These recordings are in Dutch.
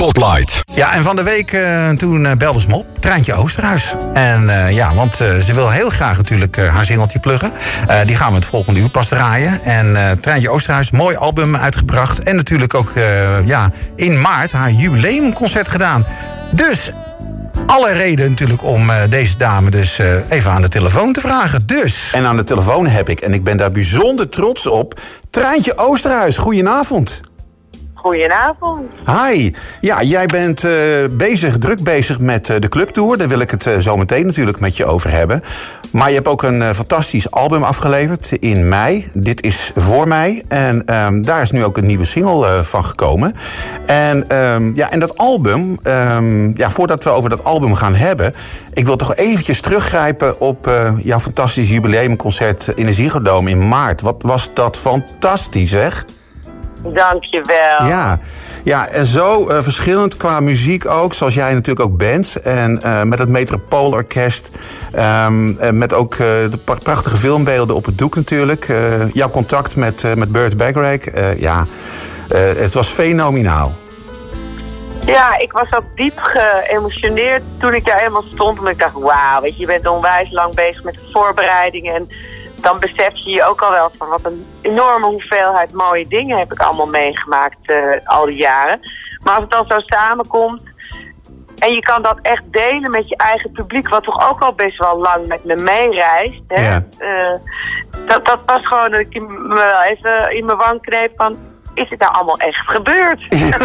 Spotlight. Ja, en van de week uh, toen uh, belde ze me op, Treintje Oosterhuis. En uh, ja, want ze wil heel graag natuurlijk haar singeltje pluggen. die gaan we het volgende uur pas draaien. En Treintje Oosterhuis, mooi album uitgebracht. En natuurlijk ook ja, in maart haar jubileumconcert gedaan. Dus alle reden natuurlijk om deze dame dus even aan de telefoon te vragen. Dus. En aan de telefoon heb ik, en ik ben daar bijzonder trots op, Treintje Oosterhuis. Goedenavond. Goedenavond. Hi. Ja, jij bent uh, bezig, druk bezig met uh, de clubtour. Daar wil ik het uh, zo meteen natuurlijk met je over hebben. Maar je hebt ook een fantastisch album afgeleverd in mei. Dit is voor mij. En um, daar is nu ook een nieuwe single van gekomen. En, um, ja, en dat album, um, ja, voordat we over dat album gaan hebben... ik wil toch eventjes teruggrijpen op jouw fantastische jubileumconcert in de Ziggo in maart. Wat was dat fantastisch, zeg? Dankjewel. Ja. Ja, en zo uh, verschillend qua muziek ook, zoals jij natuurlijk ook bent. En uh, met het Metropoolorkest. Um, met ook uh, de prachtige filmbeelden op het doek natuurlijk. jouw contact met, met Burt Bacharach. ja, het was fenomenaal. Ja, ik was ook diep geëmotioneerd toen ik daar helemaal stond. En ik dacht, wauw, weet je, je bent onwijs lang bezig met de voorbereidingen. En dan besef je je ook al wel van wat een enorme hoeveelheid mooie dingen heb ik allemaal meegemaakt uh, al die jaren. Maar als het dan zo samenkomt en je kan dat echt delen met je eigen publiek, wat toch ook al best wel lang met me meereist. Hè? Ja. Uh, dat, dat was gewoon dat ik me wel even in mijn wang kneep van, is het nou allemaal echt gebeurd? Ja.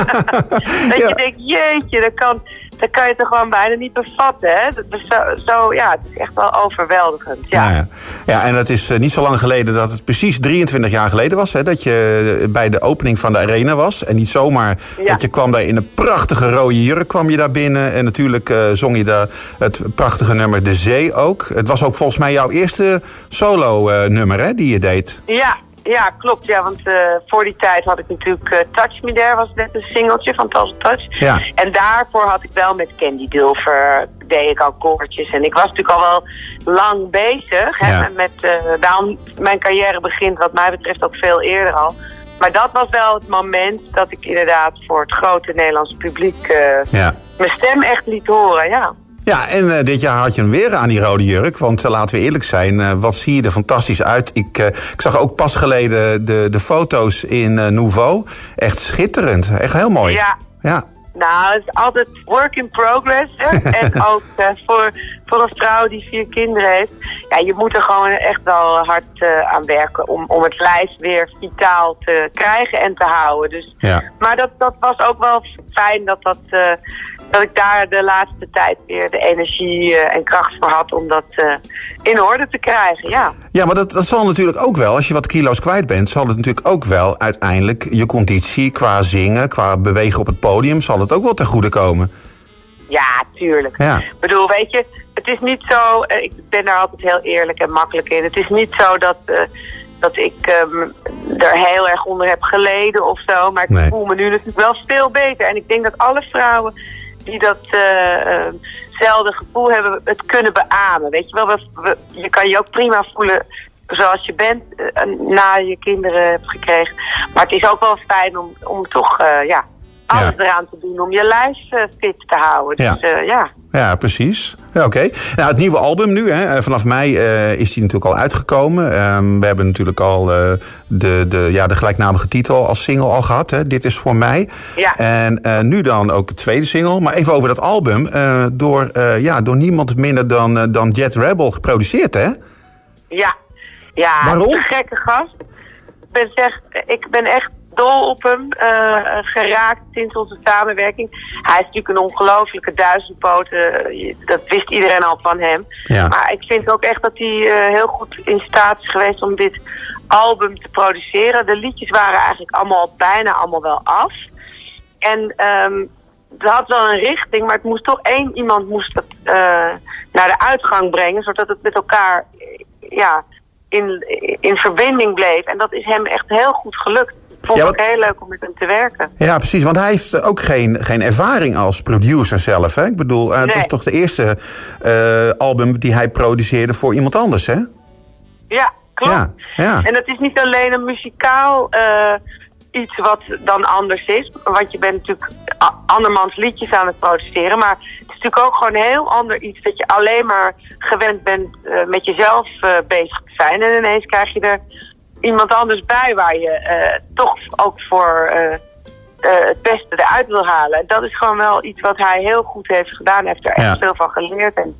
dat je denkt, jeetje, dat kan dat kan je toch gewoon bijna niet bevatten. Hè? Dat zo, zo, ja, het is echt wel overweldigend. Ja, ja, ja. en het is uh, niet zo lang geleden dat het precies 23 jaar geleden was... Hè, dat je bij de opening van de arena was. En niet zomaar, ja. want je kwam daar in een prachtige rode jurk kwam je daar binnen. En natuurlijk uh, zong je daar het prachtige nummer De Zee ook. Het was ook volgens mij jouw eerste solo-nummer uh, hè, die je deed. Ja, ja, klopt. Ja, want uh, voor die tijd had ik natuurlijk uh, Touch Me There, was net een singeltje van Tals Touch. Ja. En daarvoor had ik wel met Candy Dulfer, deed ik al koortjes. En ik was natuurlijk al wel lang bezig. Hè, ja. met, uh, daarom, mijn carrière begint wat mij betreft ook veel eerder al. Maar dat was wel het moment dat ik inderdaad voor het grote Nederlandse publiek ja. mijn stem echt liet horen, ja. Ja, en uh, dit jaar had je hem weer aan die rode jurk. Want uh, laten we eerlijk zijn, uh, wat zie je er fantastisch uit. Ik, ik zag ook pas geleden de, de foto's in Nouveau. Echt schitterend. Echt heel mooi. Ja. ja. Nou, het is altijd work in progress. Hè? en ook voor, voor een vrouw die vier kinderen heeft. Ja, je moet er gewoon echt wel hard aan werken om, om het lijf weer vitaal te krijgen en te houden. Dus, ja. Maar dat, dat was ook wel fijn dat dat dat ik daar de laatste tijd weer de energie uh, en kracht voor had om dat uh, in orde te krijgen, ja. Ja, maar dat, dat zal natuurlijk ook wel, als je wat kilo's kwijt bent, zal het natuurlijk ook wel uiteindelijk je conditie qua zingen, qua bewegen op het podium, zal het ook wel ten goede komen. Ja, tuurlijk. Ja. Ik bedoel, weet je, het is niet zo, uh, ik ben daar altijd heel eerlijk en makkelijk in. Het is niet zo dat, dat ik um, er heel erg onder heb geleden of zo, maar ik nee. voel me nu natuurlijk wel veel beter. En ik denk dat alle vrouwen die datzelfde uh, gevoel hebben, het kunnen beamen. Weet je wel, we, we, je kan je ook prima voelen zoals je bent uh, na je kinderen hebt gekregen. Maar het is ook wel fijn om, om toch ja, alles ja. eraan te doen om je lijf fit te houden. Ja. Dus ja. Ja, precies. Ja, Oké. Okay. Nou, het nieuwe album nu, hè, vanaf mei uh, is die natuurlijk al uitgekomen. Um, we hebben natuurlijk al uh, de, de, ja, de gelijknamige titel als single al gehad. Hè. Dit is voor mij. Ja. En uh, nu dan ook de tweede single. Maar even over dat album. door, ja, door niemand minder dan, dan Jet Rebel geproduceerd, hè? Ja. Ja, Waarom? Een gekke gast. Ik ben, ik ben echt dol op hem uh, geraakt sinds onze samenwerking. Hij is natuurlijk een ongelofelijke duizendpoot. Uh, dat wist iedereen al van hem. Ja. Maar ik vind ook echt dat hij uh, heel goed in staat is geweest om dit album te produceren. De liedjes waren eigenlijk allemaal bijna allemaal wel af. En um, het had wel een richting, maar het moest toch één iemand moest het naar de uitgang brengen, zodat het met elkaar ja, in, in verbinding bleef. En dat is hem echt heel goed gelukt vond ja, wat... ook heel leuk om met hem te werken. Ja, precies. Want hij heeft ook geen, geen ervaring als producer zelf. Hè? Ik bedoel, uh, nee. het was toch de eerste uh, album die hij produceerde voor iemand anders, hè? Ja, klopt. Ja, ja. En het is niet alleen een muzikaal uh, iets wat dan anders is. Want je bent natuurlijk andermans liedjes aan het produceren. Maar het is natuurlijk ook gewoon een heel ander iets dat je alleen maar gewend bent eh, met jezelf eh, bezig te zijn. En ineens krijg je er iemand anders bij waar je eh, toch ook voor eh, eh, het beste eruit wil halen. En dat is gewoon wel iets wat hij heel goed heeft gedaan. Hij heeft er echt veel van geleerd. En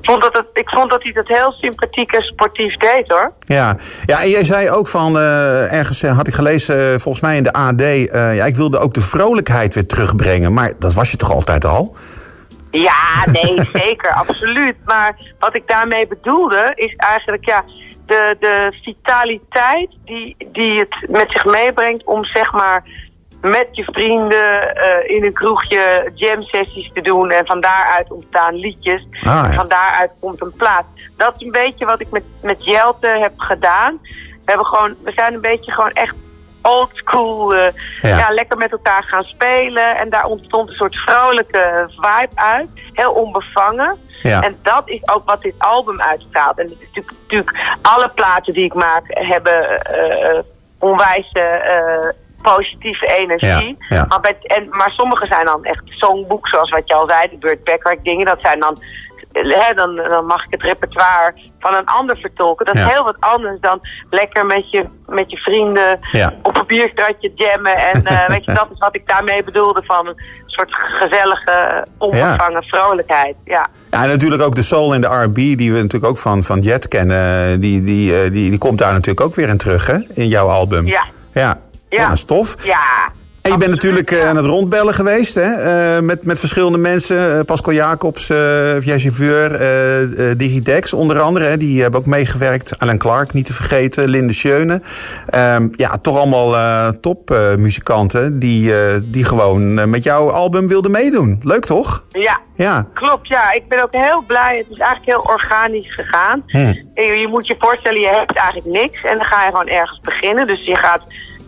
ik vond dat, het, ik vond dat hij dat heel sympathiek en sportief deed hoor. Ja. ja, en jij zei ook van, eh, ergens had ik gelezen, volgens mij in de AD, ja, ik wilde ook de vrolijkheid weer terugbrengen. Maar dat was je toch altijd al? Ja, nee, zeker, absoluut. Maar wat ik daarmee bedoelde is eigenlijk ja, de, de vitaliteit die, die het met zich meebrengt om zeg maar met je vrienden eh, in een kroegje jam sessies te doen en van daaruit ontstaan liedjes. Ah, ja. En van daaruit komt een plaat. Dat is een beetje wat ik met, met Jelte heb gedaan. We, hebben gewoon, we zijn een beetje gewoon echt old school, eh, Ja. ja. lekker met elkaar gaan spelen. En daar ontstond een soort vrolijke vibe uit. Heel onbevangen. Ja. En dat is ook wat dit album uitstraalt. En het is natuurlijk, natuurlijk alle platen die ik maak hebben eh, eh, onwijs positieve energie. Ja, ja. Maar, bij, en, maar sommige zijn dan echt songboek, zoals wat je al zei, de Burt Bacharach dingen. Dat zijn dan, hè, dan, dan mag ik het repertoire van een ander vertolken. Dat Ja. is heel wat anders dan lekker met je, met je vrienden Ja. op een bierstadje jammen. En eh, weet je, dat is wat ik daarmee bedoelde van een soort gezellige, onbevangen vrolijkheid. Ja. Ja, en natuurlijk ook de soul en de R&B, die we natuurlijk ook van, van Jet kennen, die, die, eh, die, die komt daar natuurlijk ook weer in terug, hè, in jouw album. Ja. Ja, ja. Ja. stof. Ja. En je bent natuurlijk eh, aan het rondbellen geweest, hè? eh, met, met verschillende mensen. Eh, Pascal Jacobs, uh, Via Chauffeur, eh, Digidex onder andere. Hè? Die hebben ook meegewerkt. Alan Clark, niet te vergeten. Linde Schöne. Ehm, ja, toch allemaal topmuzikanten die, die gewoon met jouw album wilden meedoen. Leuk toch? Ja, Ja. Klopt, ja. Ik ben ook heel blij. Het is eigenlijk heel organisch gegaan. Hm. Je, je moet je voorstellen, je hebt eigenlijk niks. En dan ga je gewoon ergens beginnen. Dus je gaat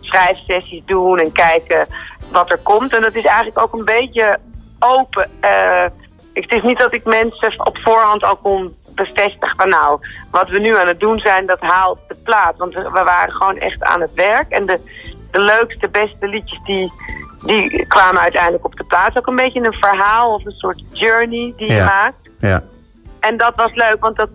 schrijfsessies doen en kijken wat er komt. En dat is eigenlijk ook een beetje open. Eh, het is niet dat ik mensen op voorhand al kon bevestigen van nou, wat we nu aan het doen zijn, dat haalt de plaat. Want we, we waren gewoon echt aan het werk. En de, de leukste, beste liedjes die, die kwamen uiteindelijk op de plaat. Ook een beetje een verhaal of een soort journey die je Ja. maakt. Ja. En dat was leuk, want dat,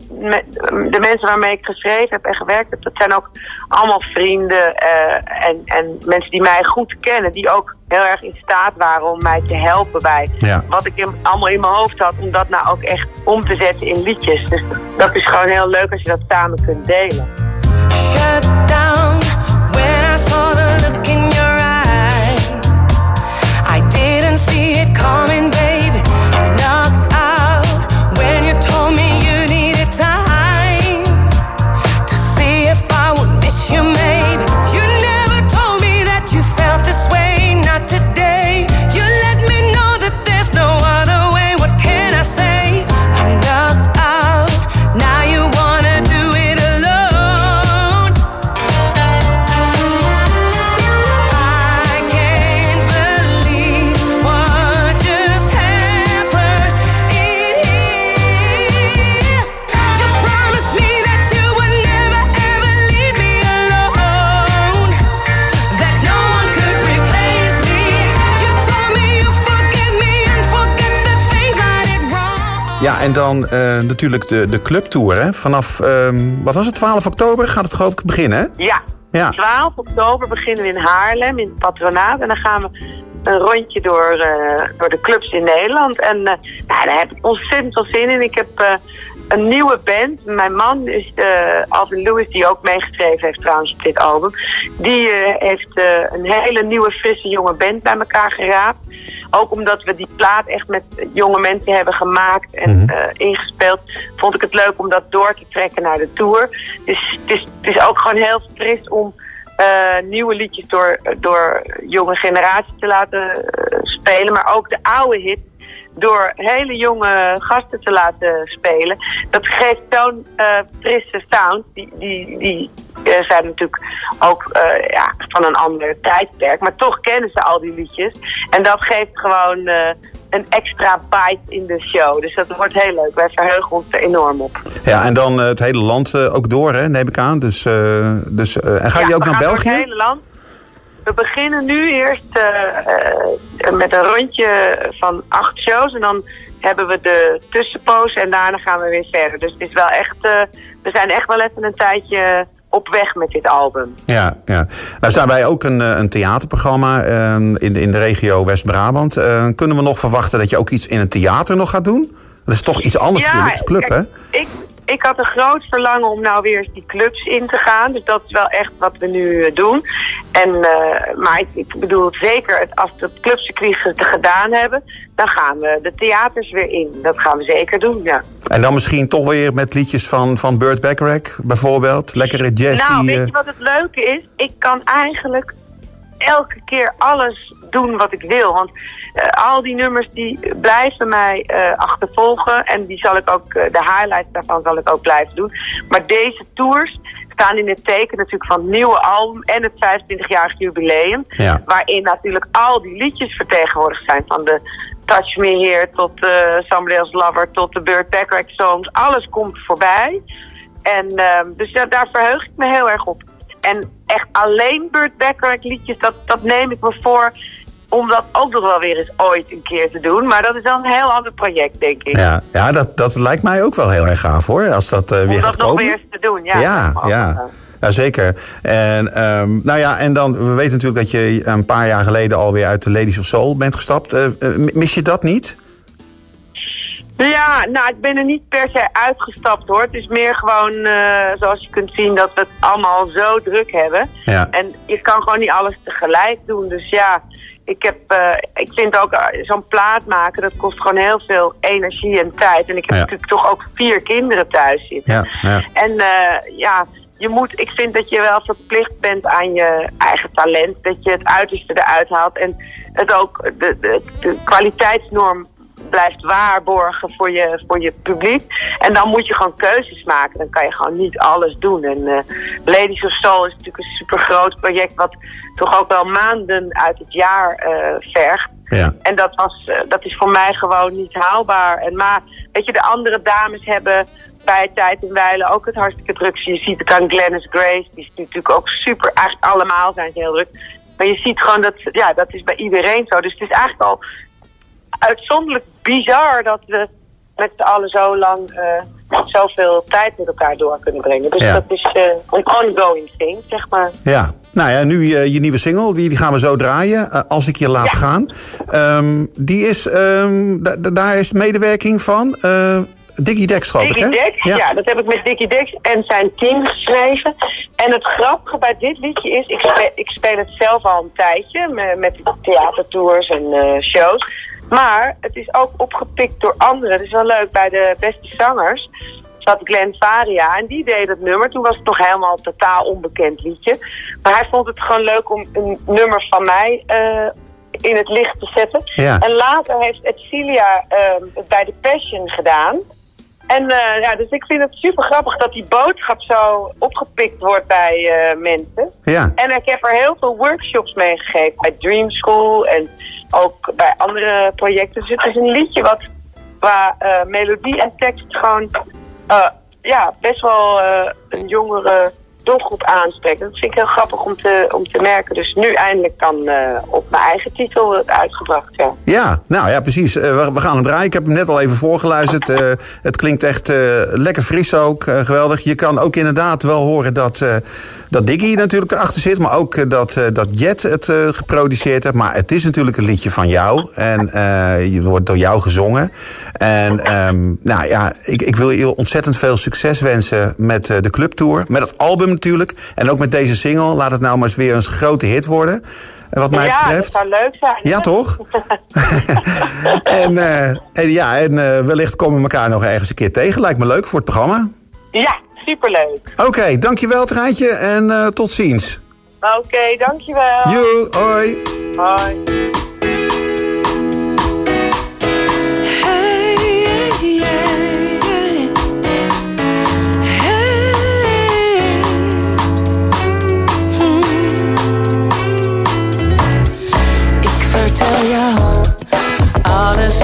de mensen waarmee ik geschreven heb en gewerkt heb, dat zijn ook allemaal vrienden eh, en, en mensen die mij goed kennen, die ook heel erg in staat waren om mij te helpen bij Ja. wat ik in- allemaal in mijn hoofd had, om dat nou ook echt om te zetten in liedjes. Dus dat is gewoon heel leuk als je dat samen kunt delen. shut down when I saw the look in your eyes. I didn't see it coming, baby. Ja, en dan eh, natuurlijk de, de clubtour. Hè? Vanaf, ehm, wat was het, 12 oktober gaat het geloof ik beginnen. Hè? Ja. Ja. 12 oktober beginnen we in Haarlem, in het patronaat. En dan gaan we een rondje door, eh, door de clubs in Nederland. En eh, nou, daar heb ik ontzettend veel zin in. Ik heb een nieuwe band. Mijn man is Alvin Lewis, die ook meegeschreven heeft trouwens op dit album. Die heeft een hele nieuwe, frisse, jonge band bij elkaar geraapt. Ook omdat we die plaat echt met jonge mensen hebben gemaakt en eh, ingespeeld, vond ik het leuk om dat door te trekken naar de tour. Dus het is, het is ook gewoon heel fris om eh, nieuwe liedjes door, door jonge generaties te laten eh, spelen, maar ook de oude hits door hele jonge gasten te laten spelen. Dat geeft zo'n frisse sound. Die, die, die zijn natuurlijk ook eh, ja, van een ander tijdperk. Maar toch kennen ze al die liedjes. En dat geeft gewoon eh, een extra bite in de show. Dus dat wordt heel leuk. Wij verheugen ons er enorm op. Ja, en dan eh, het hele land ook door, hè, neem ik aan. Dus, dus, en ga je Ja, ook we naar België? Het hele land. we beginnen nu eerst met een rondje van acht shows. En dan hebben we de tussenpoos en daarna gaan we weer verder. Dus het is wel echt, we zijn echt wel even een tijdje op weg met dit album. Ja, ja. Nou zijn wij ook een, eh, een theaterprogramma eh, in, de, in de regio West-Brabant. Eh, kunnen we nog verwachten dat je ook iets in een theater nog gaat doen? Dat is toch iets anders natuurlijk, het is club, hè? Ik, ik had een groot verlangen om nou weer eens die clubs in te gaan. Dus dat is wel echt wat we nu eh, doen. En, eh, maar ik, ik bedoel zeker, het- als clubcircuits het gedaan hebben... dan gaan we de theaters weer in. Dat gaan we zeker doen, ja. En dan misschien toch weer met liedjes van, van Burt Bacharach bijvoorbeeld. Lekkere jazz. Nou, weet eh, je wat het leuke is? Ik kan eigenlijk elke keer alles doen wat ik wil. Want eh, al die nummers die blijven mij eh, achtervolgen. En die zal ik ook, eh, de highlights daarvan zal ik ook blijven doen. Maar deze tours staan in het teken natuurlijk van het nieuwe album en het 25-jarig jubileum. Ja. Waarin natuurlijk al die liedjes vertegenwoordigd zijn. Van de Touch Me Here tot uh, Somebody Else Lover tot de Burt Bacharach songs. Alles komt voorbij. En ehm, dus ja, daar verheug ik me heel erg op. En echt alleen Burt Bacharach liedjes, dat, dat neem ik me voor om dat ook nog wel weer eens ooit een keer te doen. Maar dat is dan een heel ander project, denk ik. Ja, ja dat, dat lijkt mij ook wel heel erg gaaf hoor. Als dat om weer dat gaat nog komen. weer eens te doen, ja. ja, Dat. Ja, zeker. En, ehm, nou ja, en dan, we weten natuurlijk dat je een paar jaar geleden alweer uit de Ladies of Soul bent gestapt. Eh, eh, mis je dat niet? Ja, nou, ik ben er niet per se uitgestapt hoor. Het is meer gewoon, eh, zoals je kunt zien, dat we het allemaal zo druk hebben. Ja. En je kan gewoon niet alles tegelijk doen. Dus ja, ik, heb, eh, ik vind ook eh, zo'n plaat maken, dat kost gewoon heel veel energie en tijd. En ik heb Ja. natuurlijk toch ook vier kinderen thuis zitten. Ja, ja. En ja, je moet, ik vind dat je wel verplicht bent aan je eigen talent. Dat je het uiterste eruit haalt. En het ook de, de, de kwaliteitsnorm blijft waarborgen voor je, voor je publiek. En dan moet je gewoon keuzes maken. Dan kan je gewoon niet alles doen. En eh, Ladies of Soul is natuurlijk een super groot project... wat toch ook wel maanden uit het jaar eh, vergt. Ja. En dat, was, eh, dat is voor mij gewoon niet haalbaar. En maar, weet je, de andere dames hebben bij tijd en wijle ook het hartstikke druk. Je ziet het aan Glennis Grace, die is natuurlijk ook super, eigenlijk allemaal zijn ze heel druk. Maar je ziet gewoon dat, ja, dat is bij iedereen zo. Dus het is eigenlijk al uitzonderlijk bizar dat we met z'n allen zo lang eh, zoveel tijd met elkaar door kunnen brengen. Dus Ja. dat is eh, een ongoing thing, zeg maar. Ja, nou ja, nu eh, je nieuwe single, die, die gaan we zo draaien. als ik je laat Ja. gaan. Ehm, die is, ehm, da- da- daar is medewerking van uh, Diggy Dex, geloof ik, hè? Dex, ja. dat heb ik met Dickie Dex en zijn team geschreven. En het grappige bij dit liedje is, ik speel, ik speel het zelf al een tijdje me- met theatertours en shows. Maar het is ook opgepikt door anderen. Het is wel leuk, bij de beste zangers zat Glenn Varia en die deed het nummer. Toen was het nog helemaal een totaal onbekend liedje. Maar hij vond het gewoon leuk om een nummer van mij eh, in het licht te zetten. Ja. En later heeft Edcilia ehm, het bij The Passion gedaan. En eh, ja, dus ik vind het super grappig dat die boodschap zo opgepikt wordt bij eh, mensen. Ja. En ik heb er heel veel workshops mee gegeven bij Dream School en ook bij andere projecten. Dus het is een liedje wat qua eh, melodie en tekst gewoon eh, ja, best wel eh, een jongere doelgroep aanspreekt. Dat vind ik heel grappig om te, om te merken. Dus nu eindelijk dan eh, op mijn eigen titel uitgebracht. Ja. Ja, nou ja, precies. Eh, we, gaan hem draaien. Ik heb hem net al even voorgeluisterd. Eh, het klinkt echt lekker fris ook. geweldig. Je kan ook inderdaad wel horen dat, dat Diggy natuurlijk erachter zit. Maar ook dat, dat Jet het geproduceerd heeft. Maar het is natuurlijk een liedje van jou. En je wordt door jou gezongen. En ehm, nou ja, ik, ik wil je ontzettend veel succes wensen met de clubtour. Met het album natuurlijk. En ook met deze single. Laat het nou maar eens weer een grote hit worden. En wat mij ja, betreft. dat zou leuk zijn. Ja, toch? en, eh, en ja, en eh, wellicht komen we elkaar nog ergens een keer tegen. Lijkt me leuk voor het programma. Ja, superleuk. Oké, dankjewel Treintje en eh, tot ziens. Oké, dankjewel. Joe, hoi. Hoi.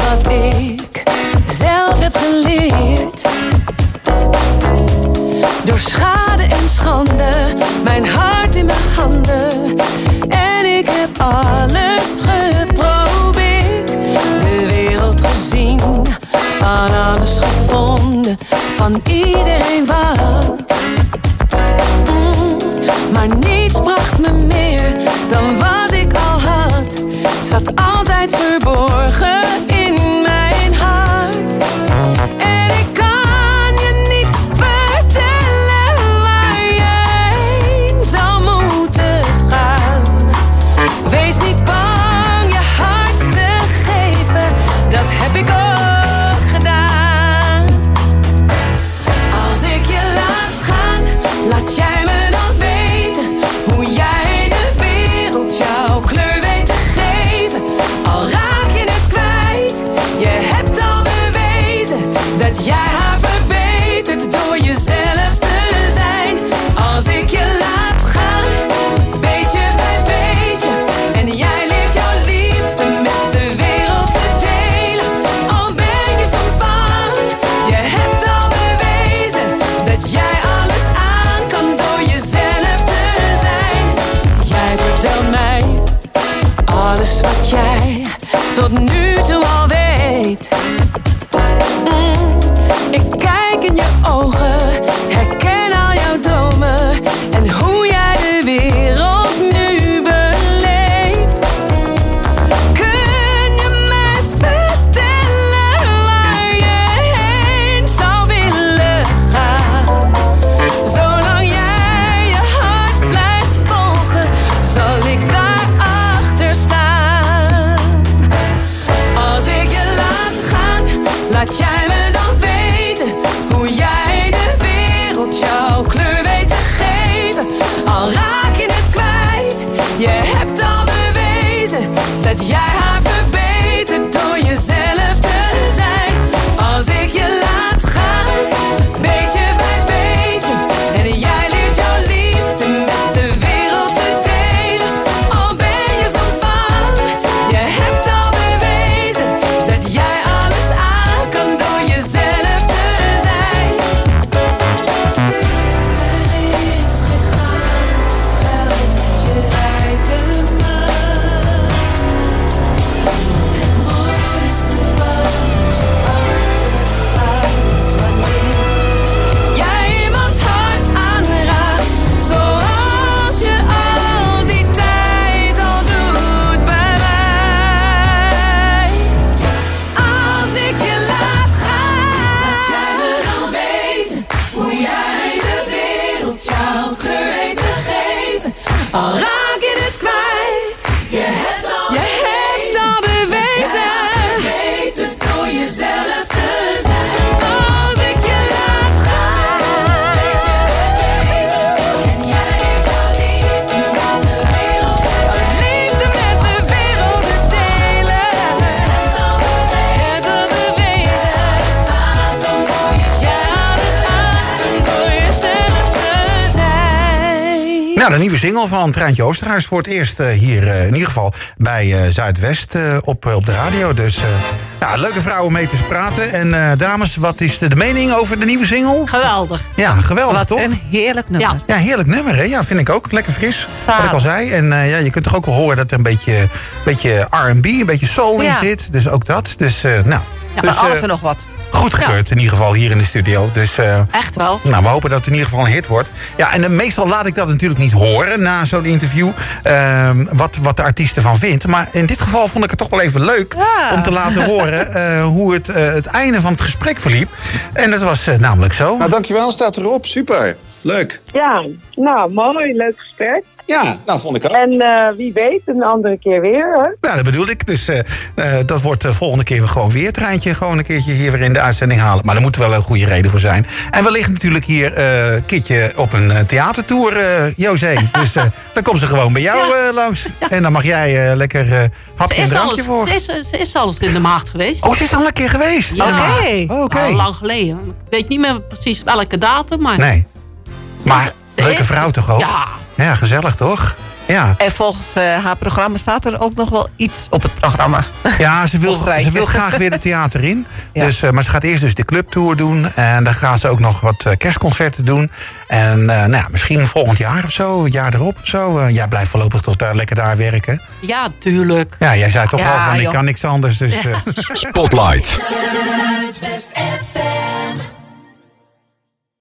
Wat ik zelf heb geleerd. Door schade en schande, mijn hart in mijn handen. En alles geprobeerd. De wereld gezien, van alles gevonden, van iedereen. Nou, de nieuwe single van Treintje Oosterhuis voor het eerst eh, hier eh, in ieder geval bij eh, Zuidwest op, op de radio. Dus ja, leuke vrouwen mee te praten. En dames, wat is de, de mening over de nieuwe single? Geweldig. Ja, geweldig Wat toch? een heerlijk nummer. Ja. Ja, heerlijk nummer, hè? Ja, vind ik ook. Lekker fris, wat ik al Zalig. zei. En ja, je kunt toch ook wel horen dat er een beetje, beetje R&B, een beetje soul in Ja. zit. Dus ook dat. Dus, nou, Ja, dus, alles en nog wat. Goedgekeurd in ieder geval hier in de studio. Dus eh, Echt wel. nou, we hopen dat het in ieder geval een hit wordt. Ja, en eh, meestal laat ik dat natuurlijk niet horen na zo'n interview. ehm, wat, wat de artiest ervan vindt. Maar in dit geval vond ik het toch wel even leuk Ja. om te laten horen eh, hoe het, eh, het einde van het gesprek verliep. En dat was namelijk zo. Nou, dankjewel, staat erop. Super. Leuk. Ja, nou mooi, leuk gesprek. Ja, nou vond ik ook. En eh, wie weet, een andere keer weer. Hè? Nou, dat bedoel ik. Dus eh, eh, dat wordt de volgende keer gewoon weer treintje. Gewoon een keertje hier weer in de uitzending halen. Maar daar moet wel een goede reden voor zijn. En we liggen natuurlijk hier eh, een keertje op een theatertour, eh José. Dus eh, dan komt ze gewoon bij jou eh, langs. En dan mag jij eh, lekker eh hapje en drankje alles, voor. ze, is, ze is alles in de maagd geweest. Oh, ze is al een keer geweest. Ja. in de maand. Oké. Oh, Oké. Al lang geleden. Ik weet niet meer precies welke datum, maar... Nee. Maar leuke vrouw toch ook? Ja. Ja, gezellig toch? Ja. En volgens eh, haar programma staat er ook nog wel iets op het programma. Ja, ze wil, ze wil graag weer het theater in. Ja. Dus, eh, maar ze gaat eerst dus de clubtour doen. En dan gaat ze ook nog wat eh, kerstconcerten doen. En eh, nou ja, misschien volgend jaar of zo, het jaar erop of zo. Eh, jij blijft voorlopig toch daar, lekker daar werken. Ja, tuurlijk. Ja, jij zei toch Ja, al van ik kan niks anders. Dus, eh, Spotlight.